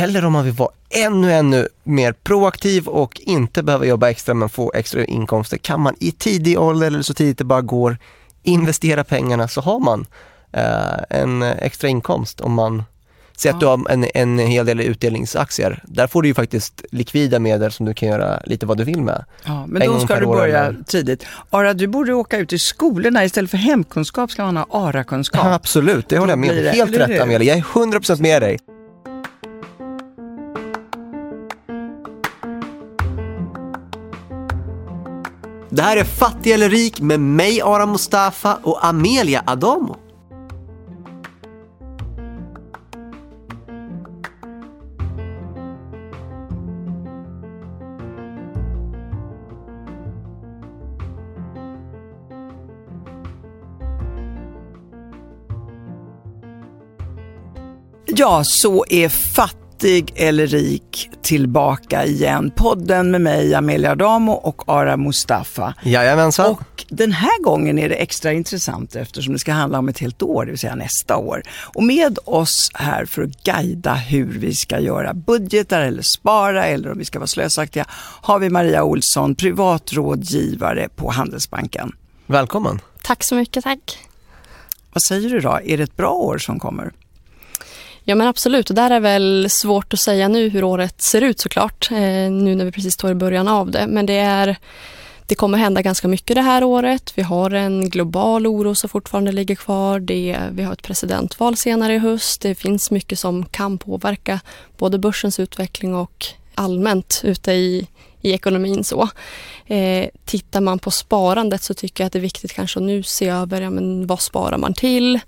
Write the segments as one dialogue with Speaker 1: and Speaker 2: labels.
Speaker 1: eller om man vill vara ännu, ännu mer proaktiv och inte behöva jobba extra men få extra inkomster kan man i tidig ålder eller så tidigt det bara går investera pengarna så har man eh, en extra inkomst om man Säg att du har en, en hel del utdelningsaktier. Där får du ju faktiskt likvida medel som du kan göra lite vad du vill med.
Speaker 2: Ja, men då ska du börja
Speaker 1: eller...
Speaker 2: tidigt. Ara, du borde åka ut i skolorna. Istället för hemkunskap ska man ha ARA-kunskap.
Speaker 1: Ja, absolut, det håller jag med om. Helt rätt Amelia, jag är 100% med dig. Det här är Fattig eller rik med mig Ara Mustafa och Amelia Adamo.
Speaker 2: Ja, så är Fattig eller rik tillbaka igen. Podden med mig, Amelia Damo och Ara Mustafa.
Speaker 1: Jajamensan.
Speaker 2: Och den här gången är det extra intressant eftersom det ska handla om ett helt år, det vill säga nästa år. Och med oss här för att guida hur vi ska göra budgetar eller spara eller om vi ska vara slösaktiga har vi Maria Olsson, privatrådgivare på Handelsbanken.
Speaker 1: Välkommen.
Speaker 3: Tack så mycket, tack.
Speaker 2: Vad säger du då, är det ett bra år som kommer?
Speaker 3: Ja men absolut, och där är väl svårt att säga nu hur året ser ut såklart, eh, nu när vi precis står i början av det. Men det, är, det kommer hända ganska mycket det här året. Vi har en global oro som fortfarande ligger kvar. Det, vi har ett presidentval senare i höst. Det finns mycket som kan påverka både börsens utveckling och allmänt ute i, i ekonomin. så. Eh, tittar man på sparandet så tycker jag att det är viktigt kanske att nu se över ja, men vad sparar man till?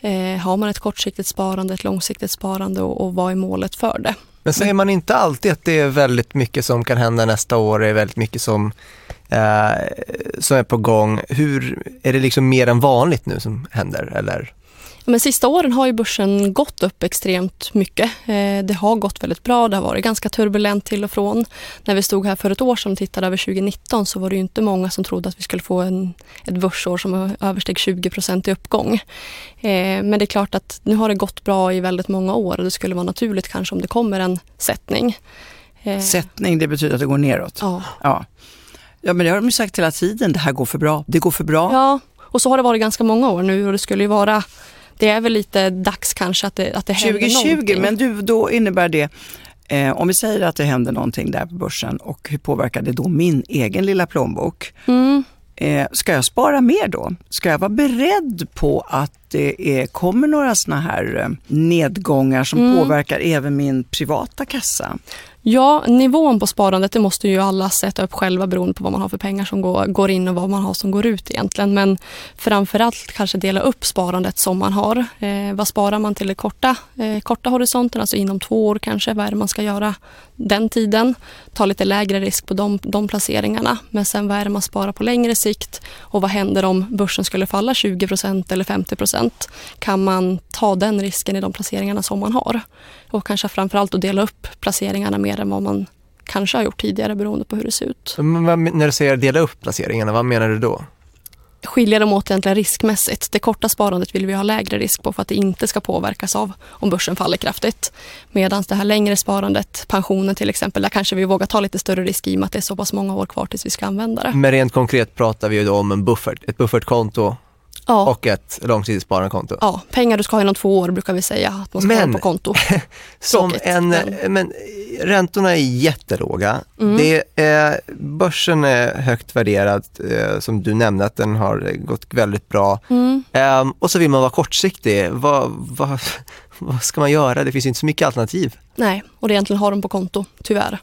Speaker 3: Eh, har man ett kortsiktigt sparande, ett långsiktigt sparande och, och vad är målet för det?
Speaker 1: Men säger man inte alltid att det är väldigt mycket som kan hända nästa år, det är väldigt mycket som, eh, som är på gång. Hur, är det liksom mer än vanligt nu som händer eller?
Speaker 3: Men sista åren har ju börsen gått upp extremt mycket. Eh, det har gått väldigt bra, det har varit ganska turbulent till och från. När vi stod här för ett år sedan och tittade över 2019 så var det inte många som trodde att vi skulle få en, ett börsår som översteg 20 procent i uppgång. Eh, men det är klart att nu har det gått bra i väldigt många år och det skulle vara naturligt kanske om det kommer en sättning.
Speaker 2: Eh, sättning, det betyder att det går neråt?
Speaker 3: Ja.
Speaker 2: ja. Ja, men det har de ju sagt hela tiden, det här går för bra, det går för bra.
Speaker 3: Ja, och så har det varit ganska många år nu och det skulle ju vara det är väl lite dags kanske att det, att det händer
Speaker 2: 2020,
Speaker 3: någonting.
Speaker 2: men du, då innebär det Eh, om vi säger att det händer någonting där på börsen och hur påverkar det då min egen lilla plånbok?
Speaker 3: Mm.
Speaker 2: Eh, ska jag spara mer då? Ska jag vara beredd på att det är, kommer några såna här eh, nedgångar som mm. påverkar även min privata kassa?
Speaker 3: Ja, nivån på sparandet det måste ju alla sätta upp själva beroende på vad man har för pengar som går, går in och vad man har som går ut egentligen. Men framförallt kanske dela upp sparandet som man har. Eh, vad sparar man till den korta, eh, korta horisonten, alltså inom två år kanske. Vad är det man ska göra den tiden? Ta lite lägre risk på de, de placeringarna. Men sen vad är det man sparar på längre sikt? Och vad händer om börsen skulle falla 20% eller 50% Kan man ta den risken i de placeringarna som man har? Och kanske framförallt att dela upp placeringarna mer än vad man kanske har gjort tidigare beroende på hur det ser ut.
Speaker 1: Men när du säger dela upp placeringarna, vad menar du då?
Speaker 3: skilja dem åt egentligen riskmässigt. Det korta sparandet vill vi ha lägre risk på för att det inte ska påverkas av om börsen faller kraftigt. Medan det här längre sparandet, pensionen till exempel, där kanske vi vågar ta lite större risk i och med att det är så pass många år kvar tills vi ska använda det.
Speaker 1: Men rent konkret pratar vi ju då om en buffert, ett buffertkonto
Speaker 3: Ja.
Speaker 1: och ett långsiktigt sparandekonto.
Speaker 3: Ja, pengar du ska ha inom två år brukar vi säga att man ska
Speaker 1: men,
Speaker 3: ha på konto.
Speaker 1: som en, men. men räntorna är jättelåga. Mm. Det är, börsen är högt värderad, eh, som du nämnde att den har gått väldigt bra.
Speaker 3: Mm.
Speaker 1: Um, och så vill man vara kortsiktig. Vad, vad, vad ska man göra? Det finns inte så mycket alternativ.
Speaker 3: Nej, och det egentligen ha dem på konto, tyvärr.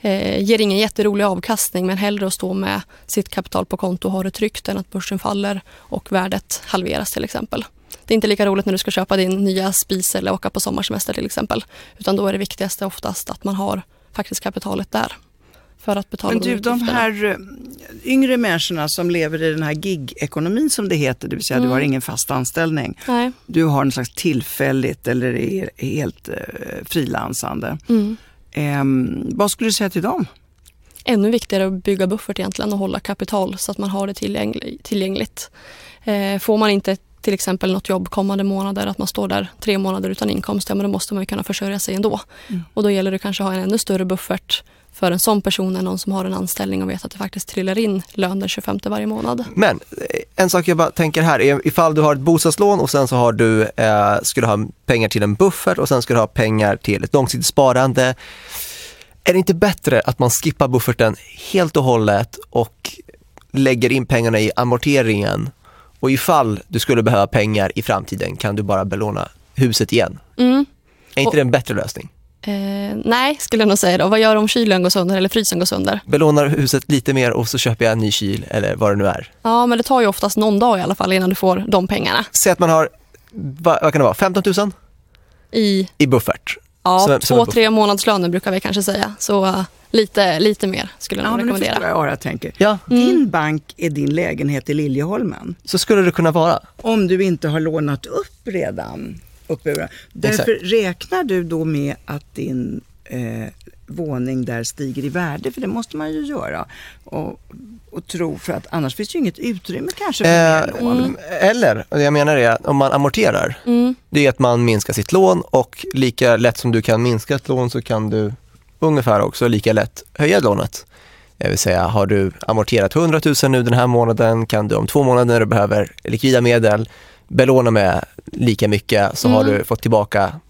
Speaker 3: Eh, ger ingen jätterolig avkastning men hellre att stå med sitt kapital på konto och ha det tryggt än att börsen faller och värdet halveras till exempel. Det är inte lika roligt när du ska köpa din nya spis eller åka på sommarsemester till exempel. Utan då är det viktigaste oftast att man har faktiskt kapitalet där. För att betala
Speaker 2: Men du, de här eh, yngre människorna som lever i den här gig-ekonomin som det heter, det vill säga mm. du har ingen fast anställning.
Speaker 3: Nej.
Speaker 2: Du har en slags tillfälligt eller är helt eh, frilansande.
Speaker 3: Mm.
Speaker 2: Eh, vad skulle du säga till dem?
Speaker 3: Ännu viktigare att bygga buffert egentligen och hålla kapital så att man har det tillgängligt. Eh, får man inte till exempel något jobb kommande månader, att man står där tre månader utan inkomst, ja men då måste man ju kunna försörja sig ändå.
Speaker 2: Mm.
Speaker 3: Och då gäller det kanske att ha en ännu större buffert för en sån person än någon som har en anställning och vet att det faktiskt trillar in lön den 25 varje månad.
Speaker 1: Men eh, en sak jag bara tänker här är ifall du har ett bostadslån och sen så har du, eh, skulle ha pengar till en buffert och sen skulle du ha pengar till ett långsiktigt sparande. Är det inte bättre att man skippar bufferten helt och hållet och lägger in pengarna i amorteringen och ifall du skulle behöva pengar i framtiden kan du bara belåna huset igen?
Speaker 3: Mm.
Speaker 1: Är inte
Speaker 3: Och-
Speaker 1: det en bättre lösning?
Speaker 3: Eh, nej, skulle jag nog säga då. Vad gör om kylen går sönder eller frysen går sönder?
Speaker 1: Belånar huset lite mer och så köper jag en ny kyl eller vad det nu är.
Speaker 3: Ja, men det tar ju oftast någon dag i alla fall innan du får de pengarna.
Speaker 1: Säg att man har, vad, vad kan det vara, 15 000
Speaker 3: I
Speaker 1: i buffert.
Speaker 3: ja,
Speaker 1: Som en- som
Speaker 3: två, tre månadslöner brukar vi kanske säga. Så eh, lite, lite mer skulle jag
Speaker 2: Ja, men
Speaker 3: rekommendera.
Speaker 2: förstår jag vad jag tänker.
Speaker 1: Ja,
Speaker 2: Din bank är din lägenhet i Liljeholmen.
Speaker 1: så skulle det kunna vara.
Speaker 2: Om du inte har lånat upp redan. Uppburen. Därför räknar du då med att din eh, våning där stiger i värde, för det måste man ju göra. Och, och tro, för att annars finns ju inget utrymme kanske för mer
Speaker 1: Eh,
Speaker 2: lån.
Speaker 1: Eller, och det jag menar är att om man amorterar,
Speaker 3: Mm.
Speaker 1: det är att man minskar sitt lån och lika lätt som du kan minska ett lån så kan du ungefär också lika lätt höja lånet. Det vill säga, har du amorterat 100 000 nu den här månaden kan du om två månader när du behöver likvida medel belåna med lika mycket så har
Speaker 3: Mm.
Speaker 1: du fått tillbaka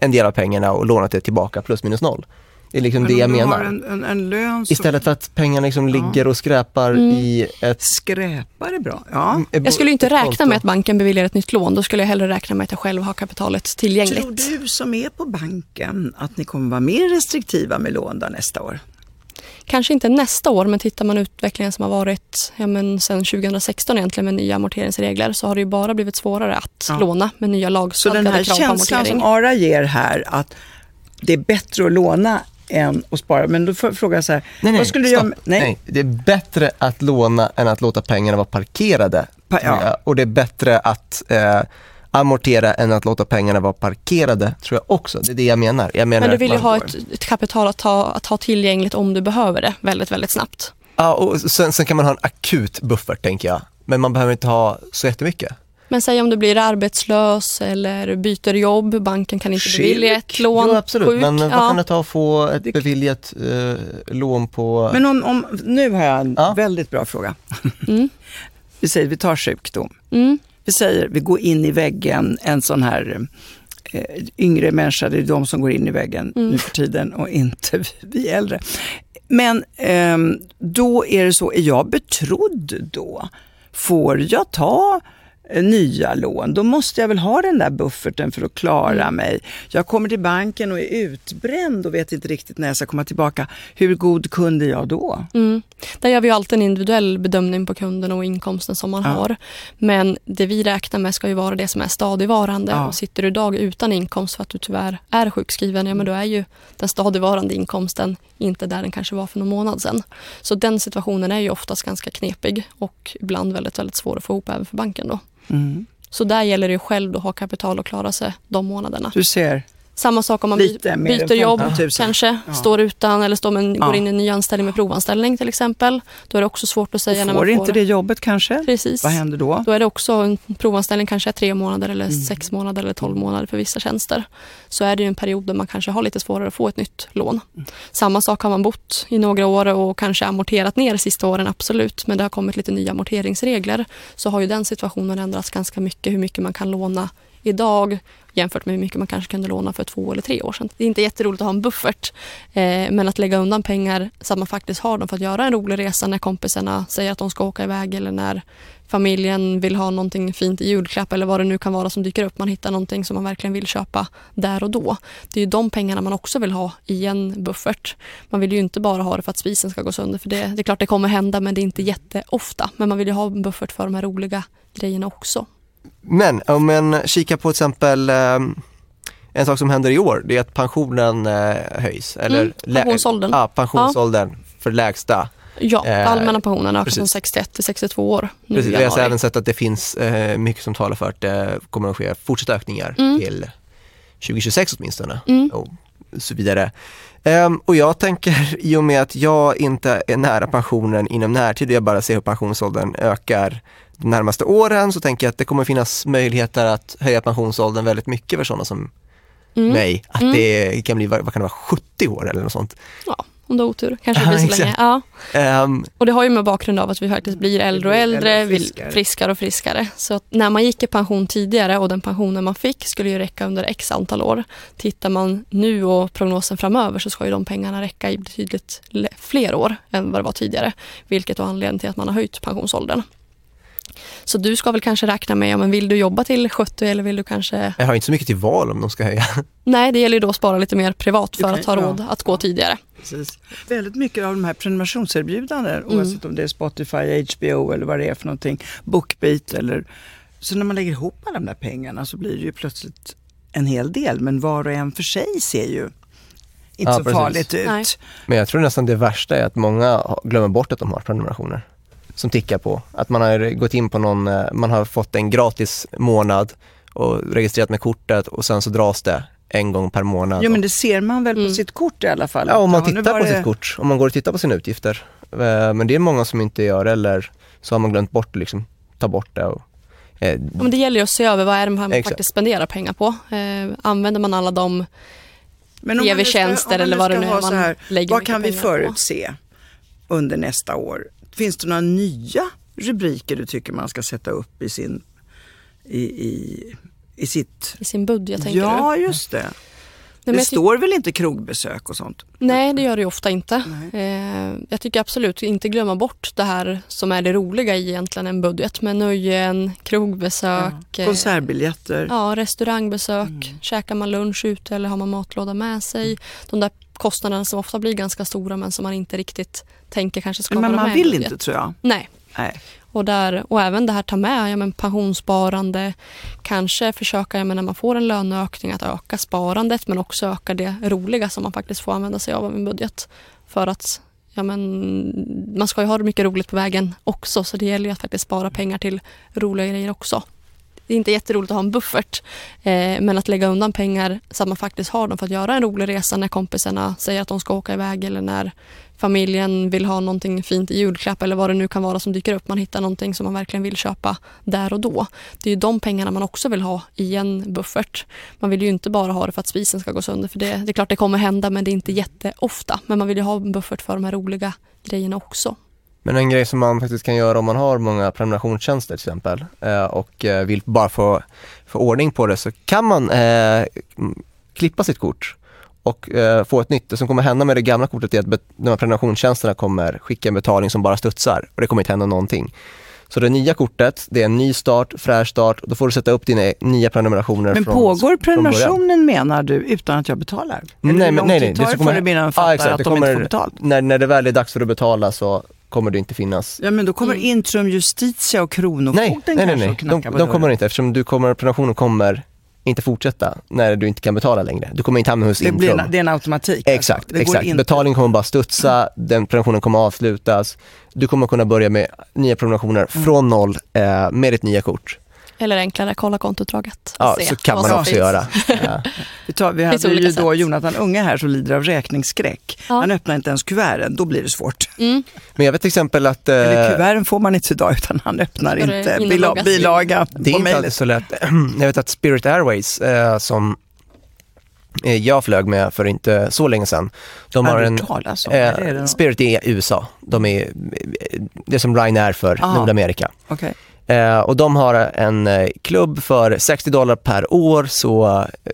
Speaker 1: en del av pengarna och lånat det tillbaka plus minus noll. Det är liksom det jag menar.
Speaker 2: har en, en, en lön så
Speaker 1: Istället för att pengarna liksom
Speaker 2: Ja.
Speaker 1: ligger och skräpar
Speaker 3: Mm.
Speaker 1: i ett
Speaker 2: skräpar är bra. Ja.
Speaker 3: Jag skulle inte räkna med att banken beviljar ett nytt lån. Då skulle jag hellre räkna med att jag själv har kapitalet tillgängligt.
Speaker 2: Tror du som är på banken att ni kommer vara mer restriktiva med lån nästa år?
Speaker 3: Kanske inte nästa år, men tittar man utvecklingen som har varit ja, men sedan 2016 egentligen med nya amorteringsregler så har det ju bara blivit svårare att
Speaker 2: Ja.
Speaker 3: låna med nya
Speaker 2: Så
Speaker 3: lagstadgade
Speaker 2: den här
Speaker 3: krav på
Speaker 2: känslan
Speaker 3: amortering.
Speaker 2: som Ara ger här att det är bättre att låna än att spara. Men då får jag fråga så här,
Speaker 1: Nej, nej,
Speaker 2: vad skulle du göra? med- Nej.
Speaker 1: Det är bättre att låna än att låta pengarna vara parkerade.
Speaker 2: Pa- ja.
Speaker 1: Och det är bättre att eh, amortera än att låta pengarna vara parkerade, tror jag också. Det är det jag menar. Jag menar
Speaker 3: Men du vill ju ha ett, ett kapital att ha, att ha tillgängligt om du behöver det väldigt, väldigt snabbt.
Speaker 1: Ja, och sen, sen kan man ha en akut buffert, tänker jag. Men man behöver inte ha så jättemycket.
Speaker 3: Men säg om du blir arbetslös eller byter jobb, banken kan inte
Speaker 2: Sjuk.
Speaker 3: bevilja ett lån.
Speaker 1: jo, absolut.
Speaker 3: sjuk,
Speaker 1: men vad
Speaker 3: ja.
Speaker 1: kan det ta att få ett beviljat eh, lån på...
Speaker 2: Men om, om, nu har jag en
Speaker 1: Ja.
Speaker 2: väldigt bra fråga.
Speaker 3: Mm.
Speaker 2: Vi säger vi tar sjukdom.
Speaker 3: Mm.
Speaker 2: Vi säger vi går in i väggen, en sån här eh, yngre människa, det är de som går in i väggen
Speaker 3: Mm.
Speaker 2: nu för tiden och inte vi, äldre. Men ehm, då är det så, är jag betrodd då? Får jag ta eh, nya lån? Då måste jag väl ha den där bufferten för att klara
Speaker 3: Mm.
Speaker 2: mig. Jag kommer till banken och är utbränd och vet inte riktigt när jag ska komma tillbaka. Hur god kund är jag då?
Speaker 3: Mm. Där gör vi alltid en individuell bedömning på kunden och inkomsten som man
Speaker 2: Ja.
Speaker 3: har. Men det vi räknar med ska ju vara det som är stadigvarande.
Speaker 2: Ja.
Speaker 3: Och sitter du idag utan inkomst för att du tyvärr är sjukskriven, ja men då är ju den stadigvarande inkomsten inte där den kanske var för någon månad sedan. Så den situationen är ju oftast ganska knepig och ibland väldigt, väldigt svår att få ihop även för banken då.
Speaker 2: Mm.
Speaker 3: Så där gäller det själv att ha kapital och klara sig de månaderna.
Speaker 2: Du ser,
Speaker 3: Samma sak om man
Speaker 2: Lite
Speaker 3: byter jobb
Speaker 2: 15 000.
Speaker 3: kanske,
Speaker 2: Ja.
Speaker 3: står utan eller står med
Speaker 2: Ja.
Speaker 3: går in i en ny anställning med provanställning till exempel. Då är det också svårt att säga när
Speaker 2: får
Speaker 3: man
Speaker 2: inte
Speaker 3: får
Speaker 2: det jobbet kanske?
Speaker 3: Precis.
Speaker 2: Vad händer då?
Speaker 3: Då är det också en provanställning kanske tre månader eller
Speaker 2: Mm.
Speaker 3: sex månader eller tolv månader för vissa tjänster. Så är det ju en period där man kanske har lite svårare att få ett nytt lån.
Speaker 2: Mm.
Speaker 3: Samma sak har man bott i några år och kanske amorterat ner de sista åren, absolut. Men det har kommit lite nya amorteringsregler. Så har ju den situationen ändrats ganska mycket, hur mycket man kan låna idag jämfört med hur mycket man kanske kunde låna för två eller tre år sedan. Det är inte jätteroligt att ha en buffert, eh, men att lägga undan pengar så att man faktiskt har dem för att göra en rolig resa när kompisarna säger att de ska åka iväg eller när familjen vill ha någonting fint i julklapp eller vad det nu kan vara som dyker upp. Man hittar någonting som man verkligen vill köpa där och då. Det är ju de pengarna man också vill ha i en buffert. Man vill ju inte bara ha det för att spisen ska gå sönder för det, det är klart det kommer hända men det är inte jätteofta. Men man vill ju ha en buffert för de här roliga grejerna också.
Speaker 1: Men om man kikar på till exempel eh, en sak som händer i år, det är att pensionen eh, höjs. Eller
Speaker 3: Mm, pensionsåldern.
Speaker 1: Ja, pensionsåldern för lägsta.
Speaker 3: Ja,
Speaker 1: Eh,
Speaker 3: allmänna pensionen ökar från 61 till 62 år nu
Speaker 1: Precis, vi har även sett att det finns eh, mycket som talar för att det kommer att ske fortsatta ökningar
Speaker 3: Mm.
Speaker 1: till 2026 åtminstone
Speaker 3: Mm.
Speaker 1: och så vidare. Ehm, och jag tänker i och med att jag inte är nära pensionen inom närtid jag bara ser hur pensionsåldern ökar de närmaste åren så tänker jag att det kommer finnas möjligheter att höja pensionsåldern väldigt mycket för sådana som
Speaker 3: Mm.
Speaker 1: mig. Att
Speaker 3: Mm.
Speaker 1: det kan bli, vad kan det vara, 70 år eller något sånt.
Speaker 3: Ja, om du har otur kanske det blir så länge. Ja.
Speaker 1: Ehm,
Speaker 3: Och det har ju med bakgrund av att vi faktiskt blir äldre och äldre,
Speaker 2: friskare.
Speaker 3: friskare och friskare. Så att när man gick i pension tidigare och den pensionen man fick skulle ju räcka under x antal år. Tittar man nu och prognosen framöver så ska ju de pengarna räcka i betydligt le- fler år än vad det var tidigare. Vilket är anledningen till att man har höjt pensionsåldern. Så du ska väl kanske räkna med, ja, men vill du jobba till 70 eller vill du kanske...
Speaker 1: jag har inte så mycket till val om de ska höja.
Speaker 3: Nej, det gäller ju då att spara lite mer privat för
Speaker 2: Okej,
Speaker 3: att ha
Speaker 2: ja.
Speaker 3: råd att gå tidigare.
Speaker 2: Precis. Väldigt mycket av de här prenumerationserbjudanden,
Speaker 3: Mm.
Speaker 2: oavsett om det är Spotify, HBO eller vad det är för någonting, Bookbeat eller... Så när man lägger ihop alla de där pengarna så blir det ju plötsligt en hel del, men var och en för sig ser ju inte
Speaker 1: Ja,
Speaker 2: så
Speaker 1: precis.
Speaker 2: farligt ut.
Speaker 3: Nej.
Speaker 1: Men jag tror nästan det värsta är att många glömmer bort att de har prenumerationer som tickar på. Att man har gått in på någon, eh, man har fått en gratis månad och registrerat med kortet och sen så dras det en gång per månad.
Speaker 2: Jo men det ser man väl på
Speaker 3: Mm.
Speaker 2: sitt kort i alla fall.
Speaker 1: Ja, om man tittar på
Speaker 2: det-
Speaker 1: sitt kort, om man går och tittar på sina utgifter. Eh, Men det är många som inte gör eller så har man glömt bort liksom, ta bort det. Och, eh,
Speaker 3: Ja, men det gäller ju att se över vad är det man
Speaker 1: Exakt.
Speaker 3: faktiskt spenderar pengar på. Eh, använder man alla de TV-tjänster eller vad det nu är
Speaker 2: ha så
Speaker 3: man
Speaker 2: här,
Speaker 3: lägger
Speaker 2: Vad kan vi
Speaker 3: pengar på?
Speaker 2: förutse under nästa år? Finns det några nya rubriker du tycker man ska sätta upp i sin i, i, i sitt...
Speaker 3: i sin budget tänker du?
Speaker 2: Ja, just det.
Speaker 3: men
Speaker 2: det står väl inte krogbesök och sånt?
Speaker 3: Nej, det gör det ju ofta inte.
Speaker 2: Nej.
Speaker 3: Eh, jag tycker absolut inte glömma bort det här som är det roliga i egentligen en budget med nöjen, krogbesök,
Speaker 2: Ja.
Speaker 3: eh,
Speaker 2: Konsertbiljetter.
Speaker 3: ja, restaurangbesök,
Speaker 2: Mm.
Speaker 3: käkar man lunch ute eller har man matlåda med sig. De där kostnaderna som ofta blir ganska stora men som man inte riktigt tänker kanske ska
Speaker 2: Men
Speaker 3: vara
Speaker 2: man
Speaker 3: med i
Speaker 2: vill
Speaker 3: budget.
Speaker 2: inte tror jag.
Speaker 3: Nej,
Speaker 2: Nej.
Speaker 3: Och, där, och även det här ta med ja, men pensionssparande, kanske försöka ja, men när man får en löneökning att öka sparandet men också öka det roliga som man faktiskt får använda sig av av en budget. För att ja, men, man ska ju ha det mycket roligt på vägen också så det gäller ju att faktiskt spara pengar till roliga grejer också. Det är inte jätteroligt att ha en buffert eh, men att lägga undan pengar så att man faktiskt har dem för att göra en rolig resa när kompisarna säger att de ska åka iväg eller när familjen vill ha någonting fint i julklapp eller vad det nu kan vara som dyker upp. Man hittar någonting som man verkligen vill köpa där och då. Det är ju de pengarna man också vill ha i en buffert. Man vill ju inte bara ha det för att spisen ska gå sönder för det, det är klart det kommer hända men det är inte jätteofta. Men man vill ju ha en buffert för de här roliga grejerna också.
Speaker 1: Men en grej som man faktiskt kan göra om man har många prenumerationstjänster till exempel eh, och eh, vill bara få, få ordning på det så kan man eh, klippa sitt kort och eh, få ett nytt. Det som kommer hända med det gamla kortet är att de här prenumerationstjänsterna kommer skicka en betalning som bara studsar och det kommer inte hända någonting. Så det nya kortet, det är en ny start, fräsch start, då får du sätta upp dina nya prenumerationer
Speaker 2: Men
Speaker 1: från,
Speaker 2: pågår
Speaker 1: från
Speaker 2: prenumerationen menar du utan att jag betalar? Eller
Speaker 1: Nej, men- nej, nej, det
Speaker 2: det
Speaker 1: kommer- exakt,
Speaker 2: att
Speaker 1: det
Speaker 2: de inte får betalt?
Speaker 1: När, när det väl är dags för att betala så kommer det inte finnas
Speaker 2: Ja men då kommer
Speaker 3: Mm.
Speaker 2: Intrum Justitia och Kronofogden
Speaker 1: Nej, nej, nej,
Speaker 2: kanske
Speaker 1: nej.
Speaker 2: och knackar
Speaker 1: De,
Speaker 2: på
Speaker 1: de kommer inte eftersom du kommer, prenumerationen kommer inte fortsätta när du inte kan betala längre. Du kommer inte hamna hos
Speaker 2: det, blir
Speaker 1: Intrum.
Speaker 2: en, det är en automatik.
Speaker 1: Exakt,
Speaker 2: alltså. Det går
Speaker 1: exakt. Betalningen kommer bara studsa, den prenumerationen kommer avslutas. Du kommer kunna börja med nya prenumerationer
Speaker 2: Mm.
Speaker 1: från noll eh, med ditt nya kort.
Speaker 3: Eller enklare, kolla kontoutdraget.
Speaker 1: Ja,
Speaker 3: se
Speaker 1: så kan man också
Speaker 3: finns.
Speaker 1: göra. Ja.
Speaker 2: Vi, tar, vi hade ju då
Speaker 3: sätt.
Speaker 2: Jonathan Unge här som lider av räkningsskräck.
Speaker 3: Ja.
Speaker 2: Han öppnar inte ens kuverten, då blir det svårt.
Speaker 3: Mm.
Speaker 1: Men jag vet till exempel att eh,
Speaker 2: Eller kuverten får man inte idag utan han öppnar inte
Speaker 3: in och
Speaker 2: bila,
Speaker 3: loggas
Speaker 2: bilaga
Speaker 1: det är inte alltid så lätt. Jag vet att Spirit Airways eh, som eh, jag flög med för inte så länge sedan. De har en,
Speaker 2: det
Speaker 1: eh? Spirit är USA. De är, det är som Ryanair för
Speaker 2: Aha.
Speaker 1: Nordamerika.
Speaker 2: Okej.
Speaker 1: Eh, och de har en eh, klubb för 60 dollar per år så eh,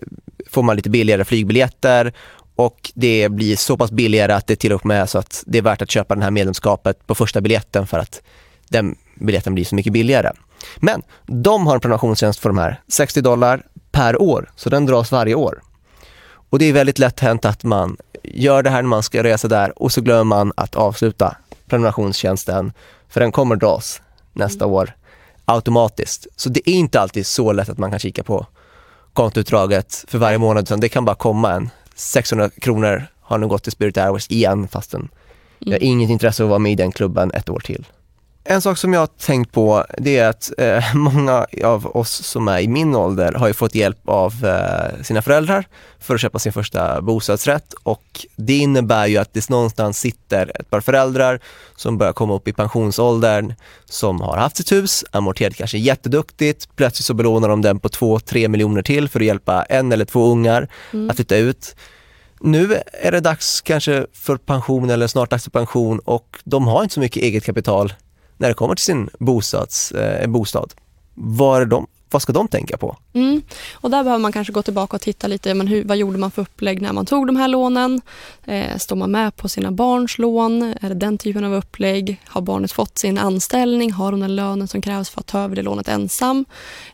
Speaker 1: får man lite billigare flygbiljetter och det blir så pass billigare att det till och med så att det är värt att köpa det här medlemskapet på första biljetten för att den biljetten blir så mycket billigare. Men de har en prenumerationstjänst för de här 60 dollar per år, så den dras varje år. Och det är väldigt lätt hänt att man gör det här när man ska resa där och så glömmer man att avsluta prenumerationstjänsten för den kommer dras nästa år automatiskt. Så det är inte alltid så lätt att man kan kika på kontoutdraget för varje månad utan det kan bara komma en 600 kronor har nu gått till Spirit Airways igen fastän jag har inget intresse av att vara med i den klubben ett år till. En sak som jag har tänkt på det är att eh, många av oss som är i min ålder har fått hjälp av eh, sina föräldrar för att köpa sin första bostadsrätt och det innebär ju att det någonstans sitter ett par föräldrar som börjar komma upp i pensionsåldern som har haft sitt hus, amorterat kanske jätteduktigt, plötsligt så belånar de den på 2-3 miljoner till för att hjälpa en eller två ungar
Speaker 3: Mm.
Speaker 1: att flytta ut. Nu är det dags kanske för pension eller snart dags för pension och de har inte så mycket eget kapital när det kommer till sin bostads, eh, bostad. Vad, är de, vad ska de tänka på?
Speaker 3: Mm. Och där behöver man kanske gå tillbaka och titta lite, men hur, vad gjorde man för upplägg när man tog de här lånen? Eh, står man med på sina barns lån? Är det den typen av upplägg? Har barnet fått sin anställning? Har hon den lönen som krävs för att ta över det lånet ensam?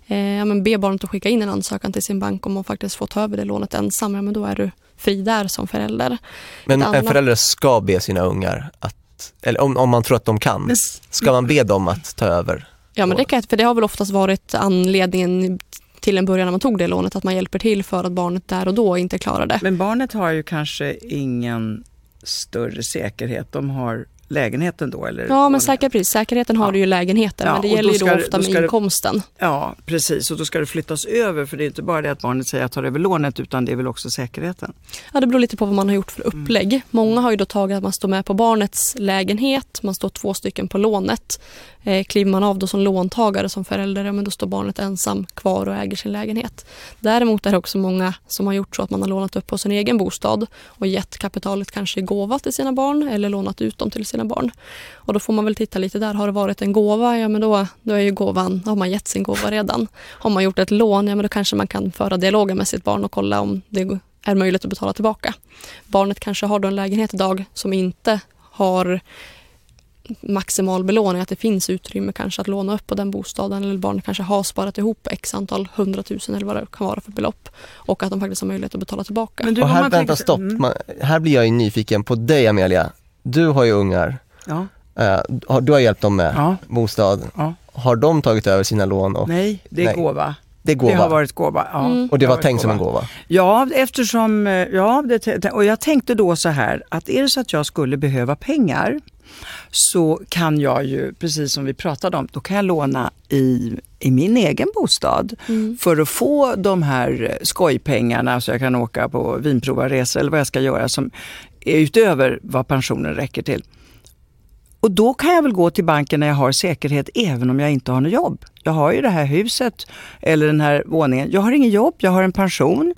Speaker 3: Eh, ja, men be barnet att skicka in en ansökan till sin bank om hon faktiskt får ta över det lånet ensam. Ja, men då är du fri där som förälder.
Speaker 1: Men en förälder ska be sina ungar att, eller om, om man tror att de kan, ska man be dem att ta över?
Speaker 3: Ja, men det, kan, för det har väl oftast varit anledningen till en början när man tog det lånet, att man hjälper till för att barnet där och då inte klarar det.
Speaker 2: Men barnet har ju kanske ingen större säkerhet. De har lägenheten då eller?
Speaker 3: Ja, men säkert precis. Säkerheten har
Speaker 2: Ja.
Speaker 3: du ju i lägenheten,
Speaker 2: Ja,
Speaker 3: men det gäller ju då ofta med
Speaker 2: det-
Speaker 3: inkomsten.
Speaker 2: Ja, precis. Och då ska det flyttas över för det är inte bara det att barnet säger att jag tar över lånet utan det är väl också säkerheten.
Speaker 3: Ja, det beror lite på vad man har gjort för
Speaker 2: Mm.
Speaker 3: upplägg. Många har ju då tagit att man står med på barnets lägenhet, man står två stycken på lånet. Eh, kliver man av då som låntagare som förälder, men då står barnet ensam kvar och äger sin lägenhet. Däremot är det också många som har gjort så att man har lånat upp på sin egen bostad och gett kapitalet kanske i gåva till sina barn eller lånat ut dem till sina barn. Och då får man väl titta lite där. Har det varit en gåva, ja men då, då är ju gåvan, har man gett sin gåva redan. Har man gjort ett lån, ja men då kanske man kan föra dialogen med sitt barn och kolla om det är möjligt att betala tillbaka. Barnet kanske har då en lägenhet idag som inte har maximal belåning, att det finns utrymme kanske att låna upp på den bostaden eller barnet kanske har sparat ihop x antal hundratusen eller vad det kan vara för belopp och att de faktiskt har möjlighet att betala tillbaka.
Speaker 2: Men du,
Speaker 1: och här,
Speaker 2: man
Speaker 1: vänta
Speaker 2: tänker-
Speaker 1: stopp,
Speaker 2: Mm.
Speaker 1: man, här blir jag ju nyfiken på dig Amelia. Du har ju ungar,
Speaker 2: Ja,
Speaker 1: eh, du har hjälpt dem med
Speaker 2: ja,
Speaker 1: bostad.
Speaker 2: ja.
Speaker 1: Har de tagit över sina lån? Och,
Speaker 2: Nej, det är
Speaker 1: Nej.
Speaker 2: gåva.
Speaker 1: det är gåva.
Speaker 2: Det har varit gåva. Ja,
Speaker 3: Mm.
Speaker 1: och det var tänkt som en gåva?
Speaker 2: Ja, eftersom, eh, ja, det, och jag tänkte då så här att är det så att jag skulle behöva pengar så kan jag ju, precis som vi pratade om, då kan jag låna i, i min egen bostad
Speaker 3: Mm.
Speaker 2: för att få de här eh, skojpengarna så jag kan åka på vinprovarresor eller vad jag ska göra som Eh, utöver vad pensionen räcker till. Och då kan jag väl gå till banken när jag har säkerhet även om jag inte har något jobb. Jag har ju det här huset eller den här våningen. Jag har ingen jobb, jag har en pension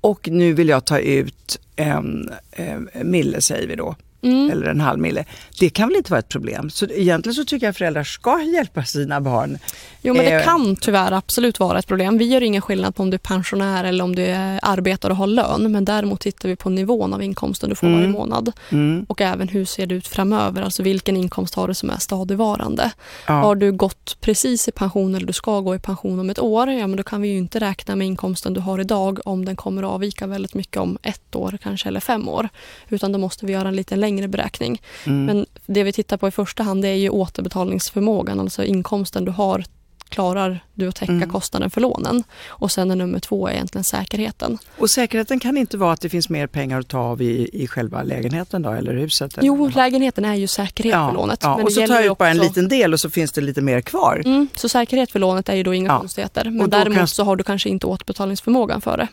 Speaker 2: och nu vill jag ta ut en, en mille säger vi då.
Speaker 3: Mm.
Speaker 2: Eller en halv mille. Det kan väl inte vara ett problem. Så egentligen så tycker jag att föräldrar ska hjälpa sina barn.
Speaker 3: Jo, men det
Speaker 2: Eh,
Speaker 3: kan tyvärr absolut vara ett problem. Vi gör ingen skillnad på om du är pensionär eller om du arbetar och har lön, men däremot tittar vi på nivån av inkomsten du får
Speaker 2: Mm.
Speaker 3: varje månad
Speaker 2: Mm,
Speaker 3: och även hur ser det ut framöver, alltså vilken inkomst har du som är stadigvarande.
Speaker 2: ja.
Speaker 3: Har du gått precis i pension eller du ska gå i pension om ett år, ja men då kan vi ju inte räkna med inkomsten du har idag om den kommer att avvika väldigt mycket om ett år kanske eller fem år. Utan då måste vi göra en lite längre beräkning.
Speaker 2: Mm.
Speaker 3: Men det vi tittar på i första hand det är ju återbetalningsförmågan, alltså inkomsten du har klarar du att täcka
Speaker 2: Mm.
Speaker 3: kostnaden för lånen. Och sen är nummer två är egentligen säkerheten.
Speaker 2: Och säkerheten kan inte vara att det finns mer pengar att ta av i, i själva lägenheten då, eller huset? Eller?
Speaker 3: Jo, lägenheten är ju säkerhet för lånet.
Speaker 2: Ja,
Speaker 3: men
Speaker 2: och så tar jag ut bara en liten del och så finns det lite mer kvar.
Speaker 3: Mm, så säkerhet för lånet är ju då inga
Speaker 2: Ja.
Speaker 3: konstigheter. Men däremot
Speaker 2: kan-
Speaker 3: så har du kanske inte återbetalningsförmågan för det.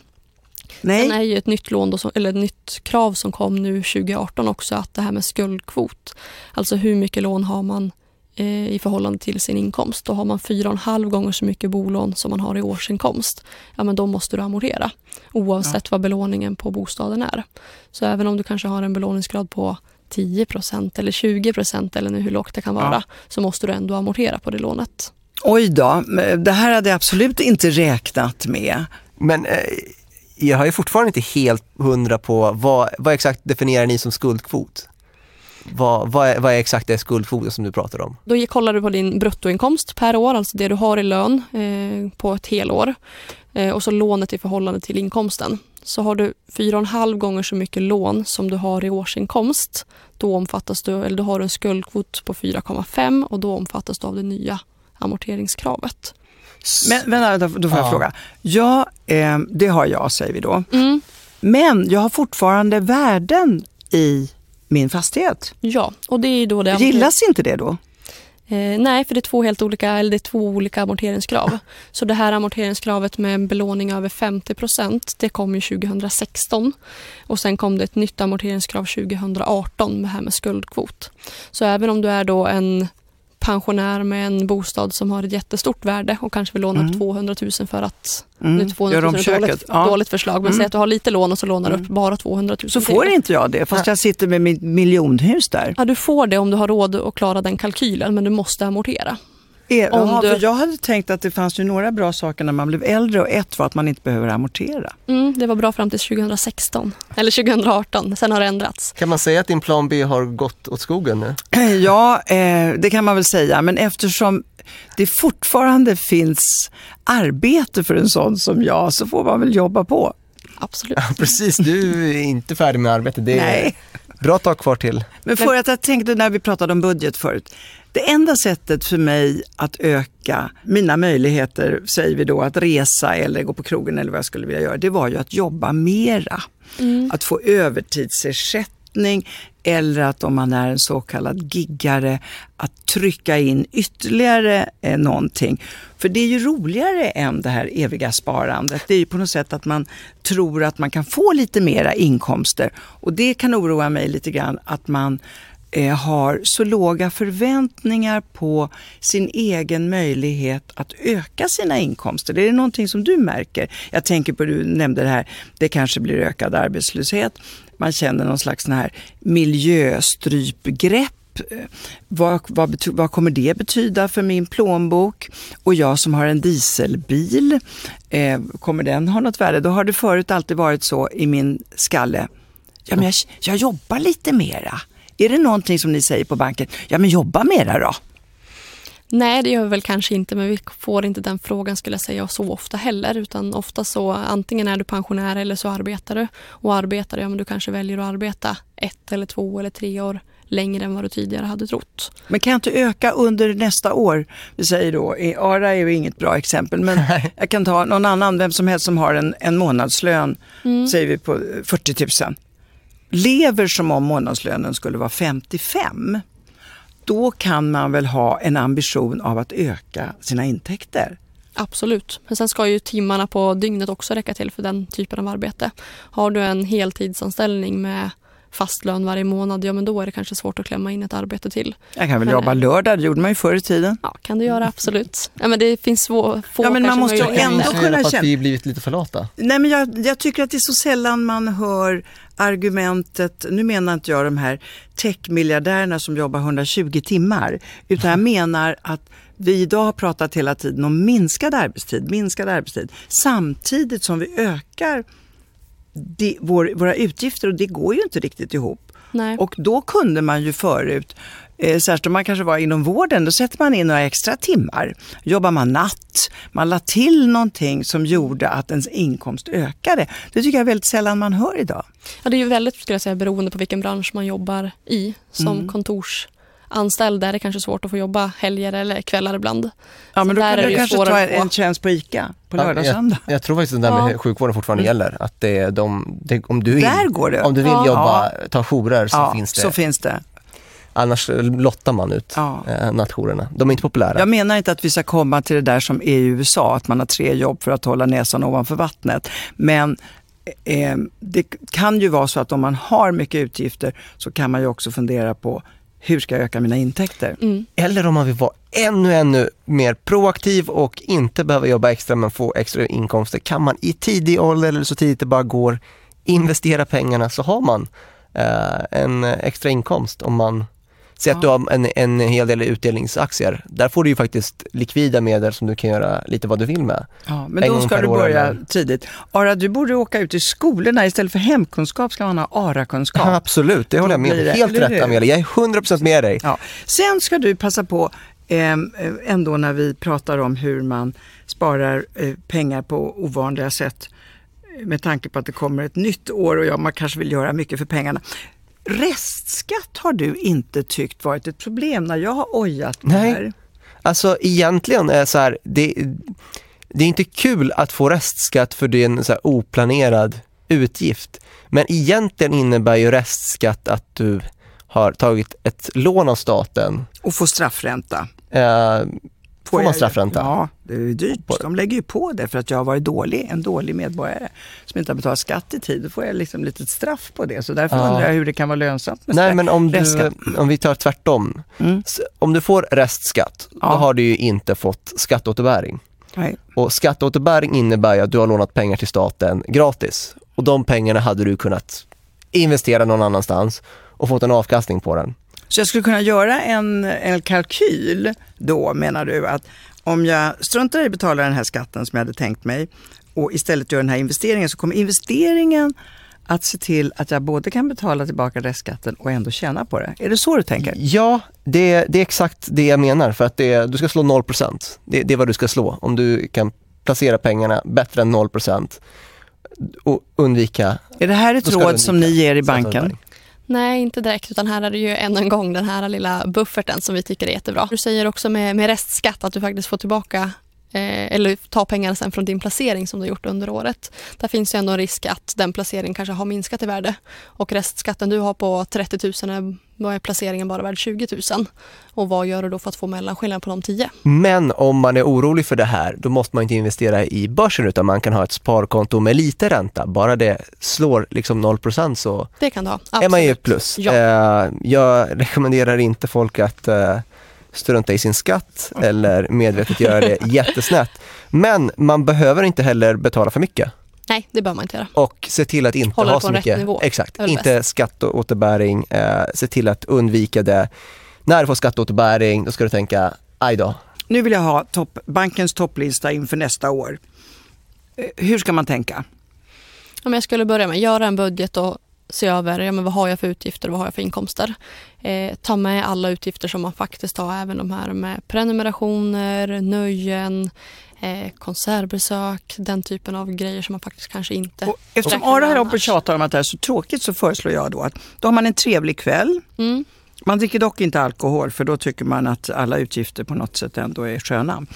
Speaker 2: Nej,
Speaker 3: Sen är ju ett nytt lån då som, eller ett nytt krav som kom nu 2018 också att det här med skuldkvot. Alltså hur mycket lån har man eh, i förhållande till sin inkomst. Då har man fyra och en halv gånger så mycket bolån som man har i årsinkomst. Ja men då måste du amortera oavsett vad belåningen på bostaden är. Så även om du kanske har en belåningsgrad på 10% eller 20% eller nu hur lågt det kan vara
Speaker 2: Ja.
Speaker 3: så måste du ändå amortera på det lånet.
Speaker 2: oj då, det här hade jag absolut inte räknat med.
Speaker 1: Men eh, jag har ju fortfarande inte helt hundra på vad, vad exakt definierar ni som skuldkvot? Vad, vad, är, vad är exakt det skuldkvoten som du pratar om?
Speaker 3: Då kollar du på din bruttoinkomst per år, alltså det du har i lön eh, på ett helår. Eh, och så lånet i förhållande till inkomsten. Så har du 4,5 gånger så mycket lån som du har i årsinkomst, då, omfattas du, eller då har du en skuldkvot på 4,5 och då omfattas du av det nya amorteringskravet.
Speaker 2: Men vänta, då får jag
Speaker 1: Ja.
Speaker 2: fråga. Ja, eh, det har jag säger vi då.
Speaker 3: Mm,
Speaker 2: Men jag har fortfarande värden i min fastighet.
Speaker 3: ja, och det är då det
Speaker 2: Gillas inte det då?
Speaker 3: Eh, nej, för det är två helt olika, eller det är två olika amorteringskrav. Så det här amorteringskravet med en belåning över 50% det kom ju 2016. Och sen kom det ett nytt amorteringskrav 2018 med det här med skuldkvot. Så även om du är då en pensionär med en bostad som har ett jättestort värde och kanske vill låna
Speaker 2: Mm.
Speaker 3: upp 200 000 för att
Speaker 2: Mm.
Speaker 3: nu är 200
Speaker 2: Gör
Speaker 3: 000
Speaker 2: om
Speaker 3: ett
Speaker 2: köket.
Speaker 3: dåligt,
Speaker 2: Ja.
Speaker 3: dåligt förslag. Men
Speaker 2: Mm.
Speaker 3: säg att du har lite lån och så lånar du upp
Speaker 2: Mm.
Speaker 3: bara 200 000
Speaker 2: Så
Speaker 3: till.
Speaker 2: får inte jag det, fast jag sitter med mitt miljonhus där.
Speaker 3: Ja, du får det om du har råd att klara den kalkylen, men du måste amortera.
Speaker 2: Är,
Speaker 3: Om
Speaker 2: jaha,
Speaker 3: du-
Speaker 2: för jag hade tänkt att det fanns ju några bra saker när man blev äldre och ett var att man inte behöver amortera.
Speaker 3: Mm, det var bra fram till 2016, eller 2018. Sen har det ändrats.
Speaker 1: Kan man säga att din plan B har gått åt skogen nu?
Speaker 2: Ja, eh, det kan man väl säga, men eftersom det fortfarande finns arbete för en sån som jag så får man väl jobba på.
Speaker 3: Absolut.
Speaker 1: Precis, du är inte färdig med arbetet. Det är
Speaker 2: Nej.
Speaker 1: Bra tag kvar till.
Speaker 2: Men för att jag tänkte när vi pratade om budget förut. Det enda sättet för mig att öka mina möjligheter, säger vi då, att resa eller gå på krogen eller vad jag skulle vilja göra, det var ju att jobba mera. Att få övertidsersättning eller att om man är en så kallad giggare, att trycka in ytterligare eh, någonting. För det är ju roligare än det här eviga sparandet. Det är ju på något sätt att man tror att man kan få lite mera inkomster. Och det kan oroa mig lite grann att man eh, har så låga förväntningar på sin egen möjlighet att öka sina inkomster. Det är någonting som du märker. Jag tänker på, du nämnde det här, det kanske blir ökad arbetslöshet. Man känner någon slags sån här miljöstrypgrepp vad, vad, vad kommer det betyda för min plånbok? Och jag som har en dieselbil, eh, kommer den ha något värde? Då har det förut alltid varit så i min skalle. Ja, men jag, jag jobbar lite mera. Är det någonting som ni säger på banken? Ja, men jobba mera då.
Speaker 3: Nej, det gör vi väl kanske inte, men vi får inte den frågan skulle jag säga så ofta heller. Utan ofta så antingen är du pensionär eller så arbetar du. Och arbetar, ja men du kanske väljer att arbeta ett eller två eller tre år längre än vad du tidigare hade trott.
Speaker 2: Men kan jag inte öka under nästa år? Vi säger då, i Ara är ju inget bra exempel, men jag kan ta någon annan, vem som helst som har en, en månadslön, säger vi på eh, 40 000. Lever som om månadslönen skulle vara 55. Då kan man väl ha en ambition av att öka sina intäkter.
Speaker 3: Absolut. Men sen ska ju timmarna på dygnet också räcka till för den typen av arbete. Har du en heltidsanställning med fast lön varje månad, ja men då är det kanske svårt att klämma in ett arbete till.
Speaker 2: Jag kan väl
Speaker 3: Men,
Speaker 2: jobba
Speaker 3: eh,
Speaker 2: lördag, det gjorde man ju förr i tiden.
Speaker 3: Ja, kan du göra absolut. Ja, men det finns få, få
Speaker 2: Ja, men man måste ändå kunna
Speaker 1: för att
Speaker 2: känna-
Speaker 1: vi blivit lite för lata.
Speaker 2: Nej, men jag, jag tycker att det är så sällan man hör argumentet, nu menar inte jag de här techmiljardärerna som jobbar 120 timmar, utan jag menar att vi idag har pratat hela tiden om minskad arbetstid, minskad arbetstid, samtidigt som vi ökar det, vår, våra utgifter och det går ju inte riktigt ihop.
Speaker 3: Nej.
Speaker 2: Och då kunde man ju förut, eh, särskilt om man kanske var inom vården, då sätter man in några extra timmar. Jobbar man natt, man la till någonting som gjorde att ens inkomst ökade. Det tycker jag är väldigt sällan man hör idag.
Speaker 3: Ja, det är ju väldigt skulle jag säga, beroende på vilken bransch man jobbar i. Som
Speaker 2: Mm.
Speaker 3: Kontorsanställd är det kanske svårt att få jobba helger eller kvällar ibland.
Speaker 2: Ja, men
Speaker 3: Så
Speaker 2: då
Speaker 3: där
Speaker 2: kan du
Speaker 3: ju
Speaker 2: kanske ta en, tjänst på ICA på lördag och
Speaker 1: jag,
Speaker 2: söndag.
Speaker 1: jag tror faktiskt att det där med
Speaker 3: Ja.
Speaker 1: sjukvården fortfarande gäller. Att det är de, det, om, du vill,
Speaker 2: Där går det.
Speaker 1: om du vill
Speaker 3: Ja.
Speaker 1: jobba, ta jourer så
Speaker 2: ja,
Speaker 1: finns det.
Speaker 2: så finns det.
Speaker 1: Annars lottar man ut
Speaker 2: Ja.
Speaker 1: eh, nattjourerna. De är inte populära.
Speaker 2: Jag menar inte att vi ska komma till det där som är i USA, att man har tre jobb för att hålla näsan ovanför vattnet. Men eh, det kan ju vara så att om man har mycket utgifter så kan man ju också fundera på hur ska jag öka mina intäkter?
Speaker 3: Mm.
Speaker 1: Eller om man vill vara ännu, ännu mer proaktiv och inte behöva jobba extra men få extra inkomster. Kan man i tidig ålder eller så tidigt det bara går investera pengarna så har man eh, en extra inkomst om man Säg att du har en, en hel del utdelningsaktier. Där får du ju faktiskt likvida medel som du kan göra lite vad du vill med.
Speaker 2: Ja, men
Speaker 1: En
Speaker 2: då ska du
Speaker 1: år
Speaker 2: börja
Speaker 1: eller-
Speaker 2: tidigt. Ara, du borde åka ut i skolorna. Istället för hemkunskap ska man ha
Speaker 1: Ja,
Speaker 2: ARA-kunskap.
Speaker 1: absolut, det håller jag med om.
Speaker 2: det,
Speaker 1: Helt
Speaker 2: eller
Speaker 1: rätt? Amelia, jag är 100% med dig.
Speaker 2: Ja. Sen ska du passa på, eh, ändå när vi pratar om hur man sparar eh, pengar på ovanliga sätt, med tanke på att det kommer ett nytt år och ja, man kanske vill göra mycket för pengarna. Restskatt har du inte tyckt varit ett problem när jag har ojat det
Speaker 1: Nej.
Speaker 2: här.
Speaker 1: Alltså egentligen är så här, det, det är inte kul att få restskatt för det är en så här oplanerad utgift. Men egentligen innebär ju restskatt att du har tagit ett lån av staten,
Speaker 2: Och få straffränta.
Speaker 1: eh, får man
Speaker 2: jag-
Speaker 1: straffränta?
Speaker 2: Ja, det är dyrt. De lägger ju på det för att jag har varit dålig, en dålig medborgare som inte har betalat skatt i tid. Då får jag liksom lite straff på det. Så därför
Speaker 1: Ja.
Speaker 2: undrar jag hur det kan vara lönsamt med
Speaker 1: Nej men om, du, om vi tar tvärtom.
Speaker 2: Mm.
Speaker 1: Om du får restskatt,
Speaker 2: Ja.
Speaker 1: då har du ju inte fått skatteåterbäring.
Speaker 2: Nej.
Speaker 1: Och skatteåterbäring innebär ju att du har lånat pengar till staten gratis. Och de pengarna hade du kunnat investera någon annanstans och fått en avkastning på den.
Speaker 2: Så jag skulle kunna göra en, en kalkyl då menar du att om jag struntar i att betala den här skatten som jag hade tänkt mig och istället gör den här investeringen så kommer investeringen att se till att jag både kan betala tillbaka restskatten och ändå tjäna på det. Är det så du tänker?
Speaker 1: Ja, det, det är exakt det jag menar för att det, du ska slå 0%. Det, det är vad du ska slå. Om du kan placera pengarna bättre än 0% och undvika
Speaker 2: Är det här ett råd som ni ger i banken?
Speaker 3: Nej, inte direkt, utan här är det ju än en gång den här lilla bufferten som vi tycker är jättebra. Du säger också med, med restskatt att du faktiskt får tillbaka eh, eller ta pengarna sen från din placering som du har gjort under året. Där finns ju ändå en risk att den placeringen kanske har minskat i värde och restskatten du har på 30 000, är, då är placeringen bara värd 20 000. Och vad gör du då för att få mellanskillnad på de 10?
Speaker 1: Men om man är orolig för det här, då måste man inte investera i börsen utan man kan ha ett sparkonto med lite ränta. Bara det slår liksom 0% så
Speaker 3: Det kan du ha.
Speaker 1: är man ju plus.
Speaker 3: Ja.
Speaker 1: Eh, jag rekommenderar inte folk att eh, strunta i sin skatt eller medvetet göra det jättesnett. Men man behöver inte heller betala för mycket
Speaker 3: Nej, det bör man inte göra.
Speaker 1: och se till att inte
Speaker 3: Hålla
Speaker 1: ha så
Speaker 3: på rätt
Speaker 1: mycket.
Speaker 3: nivå.
Speaker 1: Exakt, inte skatteåterbäring. Eh, se till att undvika det. När du får skatteåterbäring, då ska du tänka, aj då,
Speaker 2: Nu vill jag ha topp, bankens topplista inför nästa år. Eh, Hur ska man tänka?
Speaker 3: Om jag skulle börja med att göra en budget och se över ja, men vad har jag för utgifter och vad har jag för inkomster. Eh, ta med alla utgifter som man faktiskt har, även de här med prenumerationer, nöjen, eh, konsertbesök, den typen av grejer som man faktiskt kanske inte
Speaker 2: Och eftersom Ara här uppe tjatar om att det här är så tråkigt så föreslår jag då att då har man en trevlig kväll.
Speaker 3: Mm.
Speaker 2: Man dricker dock inte alkohol för då tycker man att alla utgifter på något sätt ändå är sköna.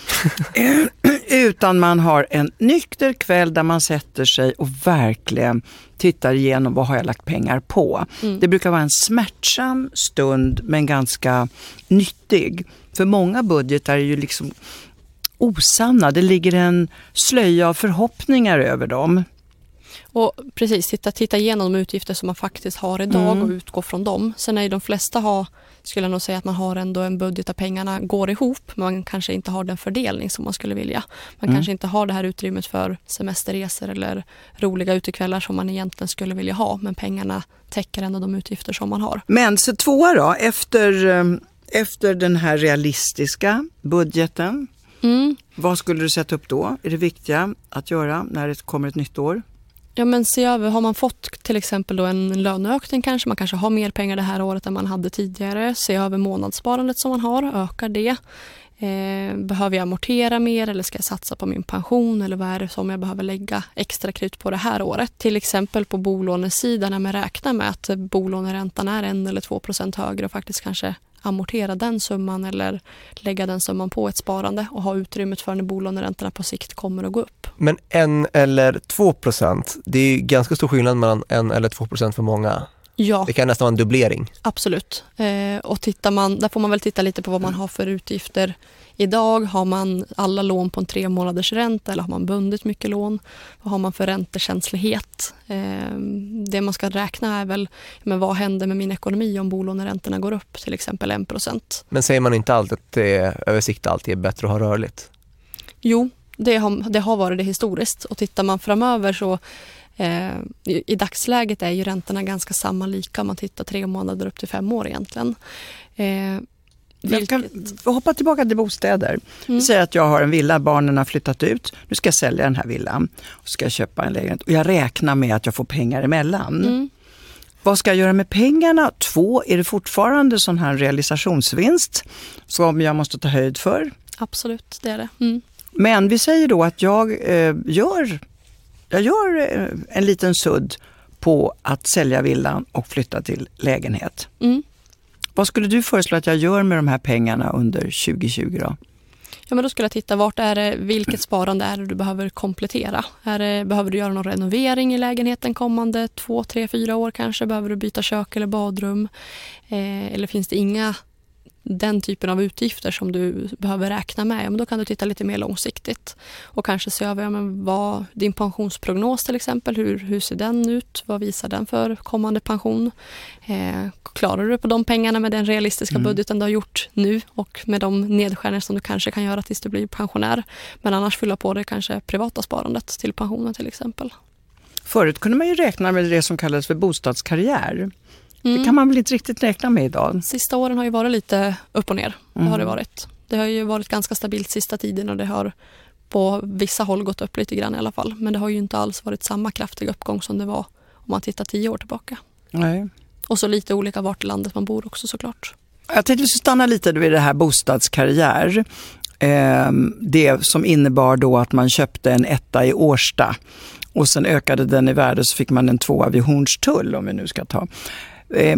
Speaker 2: Utan man har en nykter kväll där man sätter sig och verkligen tittar igenom vad har jag lagt pengar på.
Speaker 3: Mm.
Speaker 2: Det brukar vara en smärtsam stund men ganska nyttig. För många budgetar är ju liksom osanna. Det ligger en slöja av förhoppningar över dem.
Speaker 3: Och precis, titta, titta igenom de utgifter som man faktiskt har idag
Speaker 2: Mm.
Speaker 3: och utgå från dem. Sen är ju de flesta har, skulle jag nog säga att man har ändå en budget där pengarna går ihop, men man kanske inte har den fördelning som man skulle vilja. Man
Speaker 2: Mm.
Speaker 3: kanske inte har det här utrymmet för semesterresor eller roliga utekvällar som man egentligen skulle vilja ha, men pengarna täcker ändå de utgifter som man har.
Speaker 2: Men så tvåa då, efter, eh, efter den här realistiska budgeten,
Speaker 3: Mm.
Speaker 2: vad skulle du sätta upp då? Är det viktiga att göra när det kommer ett nytt år?
Speaker 3: Ja, men se över, har man fått till exempel då en löneökning kanske, man kanske har mer pengar det här året än man hade tidigare. Se över månadssparandet som man har, ökar det? Eh, behöver jag amortera mer eller ska jag satsa på min pension eller vad är det som jag behöver lägga extra krut på det här året? Till exempel på bolånesidan när man räknar med att bolåneräntan är en eller två procent högre och faktiskt kanske amortera den summan eller lägga den summan på ett sparande och ha utrymmet för när bolåneräntorna på sikt kommer att gå upp.
Speaker 1: Men en eller två procent, det är ganska stor skillnad mellan en eller två procent för många.
Speaker 3: Ja.
Speaker 1: Det kan nästan vara en dubblering.
Speaker 3: Absolut. Eh, och tittar man, där får man väl titta lite på vad man har för utgifter idag. Har man alla lån på en tre månaders ränta eller har man bundit mycket lån? Vad har man för räntekänslighet? Eh, det man ska räkna är väl men vad händer med min ekonomi om bolåneräntorna går upp till exempel 1 procent?
Speaker 1: Men säger man inte alltid att det är, översikt alltid är bättre att ha rörligt?
Speaker 3: Jo, det har, det har varit det historiskt och tittar man framöver så i, i dagsläget är ju räntorna ganska samma lika om man tittar tre månader upp till fem år egentligen. Eh,
Speaker 2: Jag kan hoppa tillbaka till bostäder. Vi
Speaker 3: Mm.
Speaker 2: säger att jag har en villa, barnen har flyttat ut. Nu ska jag sälja den här villan och ska köpa en lägenhet. Och jag räknar med att jag får pengar emellan.
Speaker 3: Mm.
Speaker 2: Vad ska jag göra med pengarna? Två, är det fortfarande sån här realisationsvinst som jag måste ta höjd för?
Speaker 3: Absolut, det är det. Mm.
Speaker 2: Men vi säger då att jag eh, gör, jag gör eh, en liten sudd på att sälja villan och flytta till lägenhet.
Speaker 3: Mm.
Speaker 2: Vad skulle du föreslå att jag gör med de här pengarna under 2020 då?
Speaker 3: Ja, men då skulle jag titta vart är det, vilket sparande är det du behöver komplettera? Är det, behöver du göra någon renovering i lägenheten kommande två, tre, fyra år kanske? Behöver du byta kök eller badrum? Eh, eller finns det inga den typen av utgifter som du behöver räkna med, ja, men då kan du titta lite mer långsiktigt och kanske se över ja, men vad, din pensionsprognos till exempel. Hur, hur ser den ut? Vad visar den för kommande pension? Eh, klarar du på de pengarna med den realistiska mm. budgeten du har gjort nu och med de nedskärningar som du kanske kan göra tills du blir pensionär. Men annars fylla på det kanske privata sparandet till pensionen till exempel.
Speaker 2: Förut kunde man ju räkna med det som kallades för bostadskarriär. Mm. Det kan man väl inte riktigt räkna med idag?
Speaker 3: Sista åren har ju varit lite upp och ner. Det har det mm. varit. Det har ju varit ganska stabilt sista tiden och det har på vissa håll gått upp lite grann i alla fall. Men det har ju inte alls varit samma kraftiga uppgång som det var om man tittar tio år tillbaka.
Speaker 2: Nej.
Speaker 3: Och så lite olika vart i landet man bor också såklart.
Speaker 2: Jag tänkte vi skulle stanna lite vid det här bostadskarriär. Ehm, det som innebar då att man köpte en etta i Årsta och sen ökade den i värde så fick man en tvåa vid Hornstull om vi nu ska ta. Eh,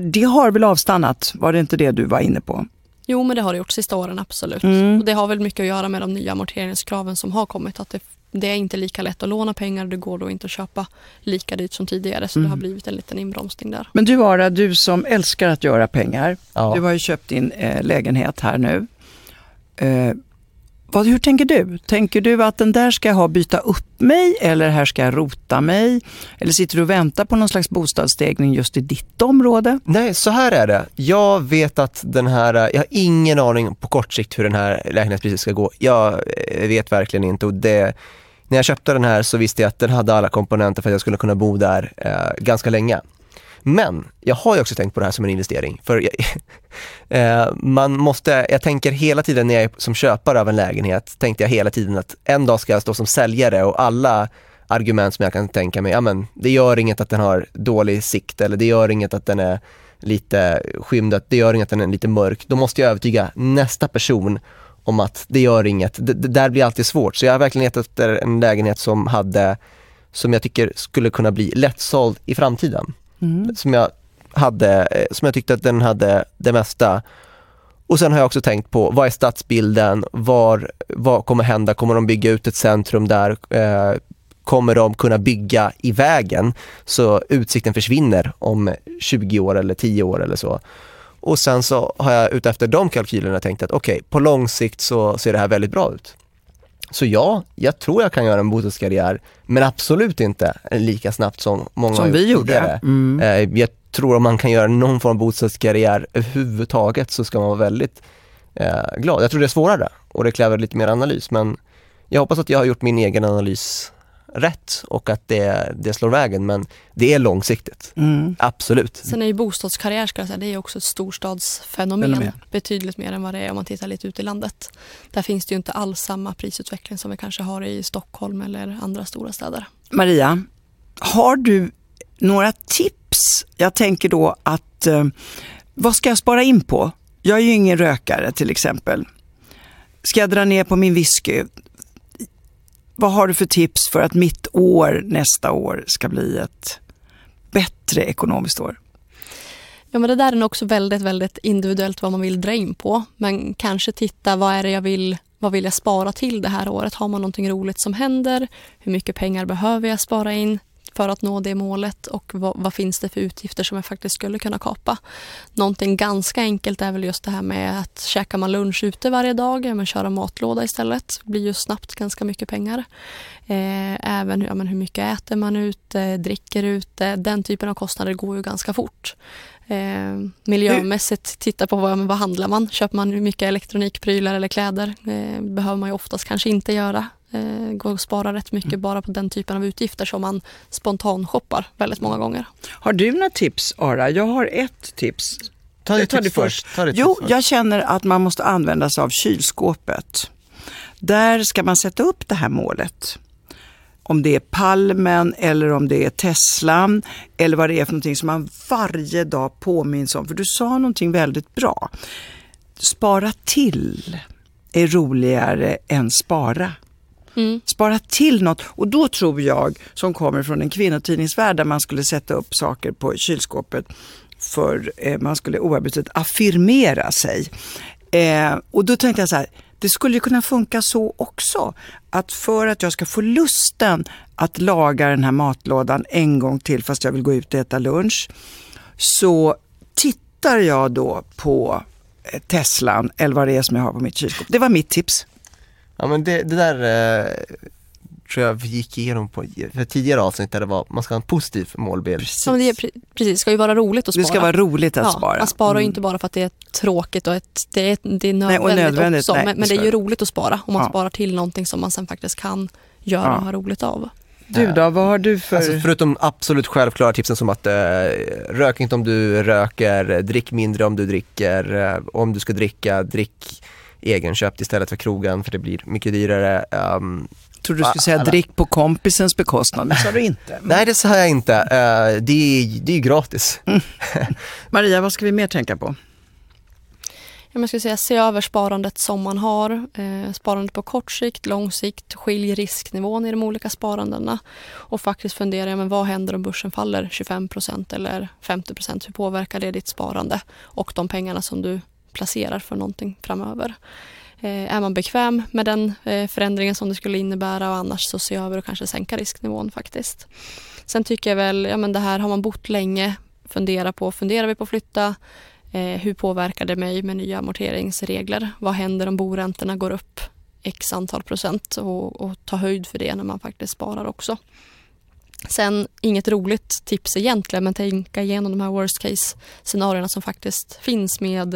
Speaker 2: det har väl avstannat? Var det inte det du var inne på?
Speaker 3: Jo, men det har det gjort sista åren, absolut. Mm. Och det har väl mycket att göra med de nya amorteringskraven som har kommit. Att det, det, är inte lika lätt att låna pengar, det går då inte att köpa lika dyrt som tidigare. Så mm. det har blivit en liten inbromsning där.
Speaker 2: Men du Ara, du som älskar att göra pengar. Ja. Du har ju köpt din eh, lägenhet här nu. Eh, vad, hur tänker du? Tänker du att den där ska jag ha byta upp mig eller här ska jag rota mig? Eller sitter du och väntar på någon slags bostadsstegring just i ditt område?
Speaker 1: Nej, så här är det. Jag vet att den här, jag har ingen aning på kort sikt hur den här lägenhetspriset ska gå. Jag eh, vet verkligen inte och det, när jag köpte den här så visste jag att den hade alla komponenter för att jag skulle kunna bo där eh, ganska länge. Men jag har ju också tänkt på det här som en investering. För jag, eh, man måste, jag tänker hela tiden när jag är som köpare av en lägenhet, tänkte jag hela tiden att en dag ska jag stå som säljare och alla argument som jag kan tänka mig, ja men det gör inget att den har dålig sikt eller det gör inget att den är lite skymd, det gör inget att den är lite mörk. Då måste jag övertyga nästa person om att det gör inget. Det, det där blir alltid svårt. Så jag har verkligen letat efter en lägenhet som hade, som jag tycker skulle kunna bli lättsåld i framtiden mm. som, jag hade, eh, som jag tyckte att den hade det mesta. Och sen har jag också tänkt på, vad är stadsbilden? Var, vad kommer hända? Kommer de bygga ut ett centrum där? Eh, kommer de kunna bygga i vägen så utsikten försvinner om 20 år eller 10 år eller så? Och sen så har jag utefter de kalkylerna tänkt att okej, okay, på lång sikt så ser det här väldigt bra ut. Så ja, jag tror jag kan göra en bostadskarriär, men absolut inte lika snabbt som många
Speaker 2: Som vi gjorde. Mm.
Speaker 1: Eh, jag tror om man kan göra någon form av bostadskarriär överhuvudtaget så ska man vara väldigt eh, glad. Jag tror det är svårare och det kräver lite mer analys, men jag hoppas att jag har gjort min egen analys rätt och att det, det slår vägen men det är långsiktigt. Mm. Absolut.
Speaker 3: Sen är ju bostadskarriär ska jag säga, det är också ett storstadsfenomen. Fenomen. Betydligt mer än vad det är om man tittar lite ut i landet. Där finns det ju inte alls samma prisutveckling som vi kanske har i Stockholm eller andra stora städer.
Speaker 2: Maria, har du några tips? Jag tänker då att eh, vad ska jag spara in på? Jag är ju ingen rökare till exempel. Ska jag dra ner på min whisky? Vad har du för tips för att mitt år nästa år ska bli ett bättre ekonomiskt år?
Speaker 3: Ja, men det där är nog också väldigt, väldigt individuellt vad man vill dra in på. Men kanske titta, vad är det jag vill vad vill jag spara till det här året? Har man någonting roligt som händer? Hur mycket pengar behöver jag spara in? För att nå det målet och vad, vad, finns det för utgifter som jag faktiskt skulle kunna kapa. Någonting ganska enkelt är väl just det här med att käkar man lunch ute varje dag, men köra matlåda istället, blir ju snabbt ganska mycket pengar. Eh, även ja, men hur mycket äter man ute, dricker ute, den typen av kostnader går ju ganska fort. Eh, miljömässigt, titta på vad, vad handlar man? Köper man mycket elektronikprylar eller kläder? Eh, behöver man ju oftast kanske inte göra eh, går att spara rätt mycket mm. bara på den typen av utgifter som man spontan-shoppar väldigt många gånger.
Speaker 2: Har du några tips Ara? Jag har ett tips.
Speaker 1: Ta det, ta det först.
Speaker 2: Ta det jo, först. jag känner att man måste använda sig av kylskåpet. Där ska man sätta upp det här målet. Om det är Palmen eller om det är Teslan eller vad det är för någonting som man varje dag påminns om. För du sa någonting väldigt bra. Spara till är roligare än spara. Mm. Spara till något och då tror jag, som kommer från en kvinnotidningsvärld där man skulle sätta upp saker på kylskåpet för eh, man skulle oavbrutet affirmera sig. Eh, och då tänkte jag så här, det skulle kunna funka så också. Att för att jag ska få lusten att laga den här matlådan en gång till fast jag vill gå ut och äta lunch, så tittar jag då på eh, Teslan eller vad det är som jag har på mitt kylskåp. Det var mitt tips.
Speaker 1: Ja men det, det där eh, tror jag vi gick igenom på för tidigare avsnitt där det var, man ska ha en positiv målbild.
Speaker 3: Ja, men det är, pre- precis, ska ju vara roligt att spara.
Speaker 2: Det ska vara roligt att
Speaker 3: ja,
Speaker 2: spara.
Speaker 3: Man sparar ju
Speaker 2: Mm.
Speaker 3: inte bara för att det är tråkigt och ett, det, är, det är nödvändigt,
Speaker 2: nödvändigt,
Speaker 3: också.
Speaker 2: nej,
Speaker 3: men,
Speaker 2: det
Speaker 3: men det är ju roligt att spara och man
Speaker 2: Ja.
Speaker 3: sparar till någonting som man sen faktiskt kan göra
Speaker 2: Ja.
Speaker 3: och ha roligt av.
Speaker 2: Du då, vad har du för...
Speaker 1: Alltså förutom absolut självklara tipsen som att eh, rök inte om du röker, drick mindre om du dricker, eh, om du ska dricka, drick egenköpt istället för krogen för det blir mycket dyrare. Um,
Speaker 2: tror du skulle säga drick på kompisens bekostnad, men sa du inte.
Speaker 1: nej det sa jag inte, Eh, det, är, det är gratis.
Speaker 2: Maria, vad ska vi mer tänka på?
Speaker 3: Jag skulle säga se över sparandet som man har. Eh, sparandet på kort sikt, lång sikt, skilj risknivån i de olika sparandena och faktiskt fundera, ja, men vad händer om börsen faller 25% eller 50% Hur påverkar det ditt sparande och de pengarna som du placerar för någonting framöver? Eh, är man bekväm med den eh, förändringen som det skulle innebära och annars så se över och kanske sänka risknivån faktiskt. Sen tycker jag väl, ja men det här har man bott länge, fundera på, funderar vi på att flytta? Eh, hur påverkar det mig med nya amorteringsregler? Vad händer om boräntorna går upp x antal procent och, och ta höjd för det när man faktiskt sparar också. Sen inget roligt tips egentligen men tänka igenom de här worst case scenarierna som faktiskt finns med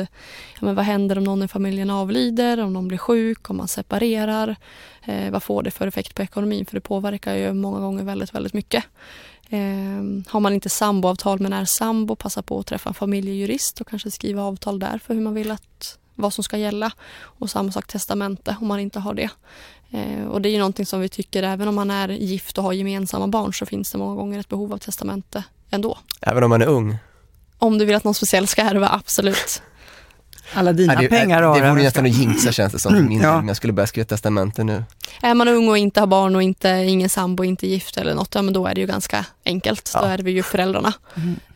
Speaker 3: ja, men vad händer om någon i familjen avlider, om någon blir sjuk, om man separerar. Eh, vad får det för effekt på ekonomin? För det påverkar ju många gånger väldigt, väldigt mycket. Eh, har man inte samboavtal men är sambo, passa på att träffa en familjejurist och kanske skriva avtal där för hur man vill att vad som ska gälla. Och samma sak testamente om man inte har det. Eh, och det är ju någonting som vi tycker, även om man är gift och har gemensamma barn så finns det många gånger ett behov av testamente ändå.
Speaker 1: Även om man är ung.
Speaker 3: Om du vill att någon speciell ska ärva, absolut.
Speaker 2: Alla dina
Speaker 1: det,
Speaker 2: pengar
Speaker 1: det
Speaker 2: har
Speaker 1: vore nästan att jinxa känns det som, min,
Speaker 2: Ja.
Speaker 1: jag skulle börja skriva testamente nu.
Speaker 3: Är man ung och inte har barn och inte, ingen sambo, inte gift eller något, ja men då är det ju ganska enkelt. Då
Speaker 1: Ja.
Speaker 3: är det ju föräldrarna.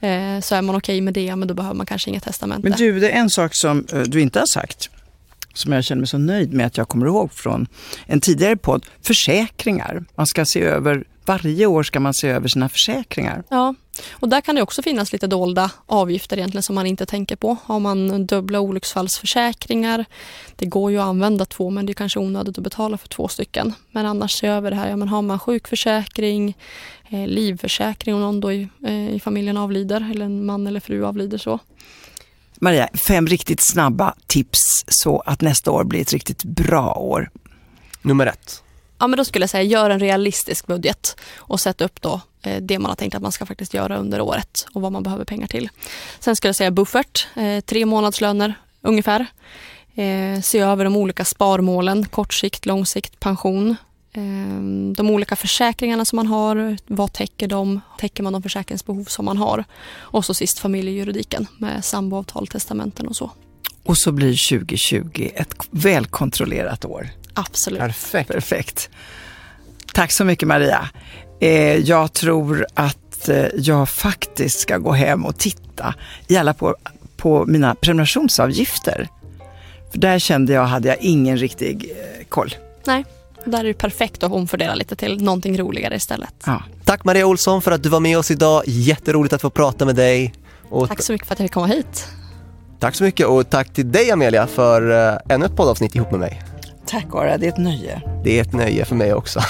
Speaker 2: Mm.
Speaker 3: Eh, så är man okej med det, men då behöver man kanske inget testamente.
Speaker 2: Men du, det är en sak som eh, du inte har sagt, som jag känner mig så nöjd med att jag kommer ihåg från en tidigare podd. Försäkringar. Man ska se över, varje år ska man se över sina försäkringar.
Speaker 3: Ja, och där kan det också finnas lite dolda avgifter egentligen som man inte tänker på. Har man dubbla olycksfallsförsäkringar, det går ju att använda två men det är kanske onödigt att betala för två stycken. Men annars se över det här, ja, men har man sjukförsäkring, eh, livförsäkring om någon då i, eh, i familjen avlider eller en man eller fru avlider så.
Speaker 2: Maria, fem riktigt snabba tips så att nästa år blir ett riktigt bra år.
Speaker 1: Nummer ett.
Speaker 3: Ja, men då skulle jag säga gör en realistisk budget och sätt upp då eh, det man har tänkt att man ska faktiskt göra under året och vad man behöver pengar till. Sen skulle jag säga buffert, eh, tre månadslöner ungefär. Eh, se över de olika sparmålen, kort sikt, lång sikt, pension. Ehm, de olika försäkringarna som man har, vad täcker de? Täcker man de försäkringsbehov som man har? Och så sist familjejuridiken med samboavtal, testamenten och så.
Speaker 2: Och så blir 2020 ett välkontrollerat år.
Speaker 3: Absolut.
Speaker 1: Perfekt.
Speaker 2: Perfekt. Tack så mycket Maria. Eh, jag tror att eh, jag faktiskt ska gå hem och titta i alla på, på mina prenumerationsavgifter. För där kände jag, hade jag ingen riktig eh, koll.
Speaker 3: Nej, där är det perfekt att omfördela lite till någonting roligare istället.
Speaker 2: Ja.
Speaker 1: Tack Maria Olsson för att du var med oss idag. Jätteroligt att få prata med dig. Och
Speaker 3: Tack så mycket för att jag fick komma hit.
Speaker 1: tack så mycket och tack till dig Amelia för uh, ännu ett poddavsnitt ihop med mig.
Speaker 2: Tack Ara, det är ett nöje.
Speaker 1: Det är ett nöje för mig också.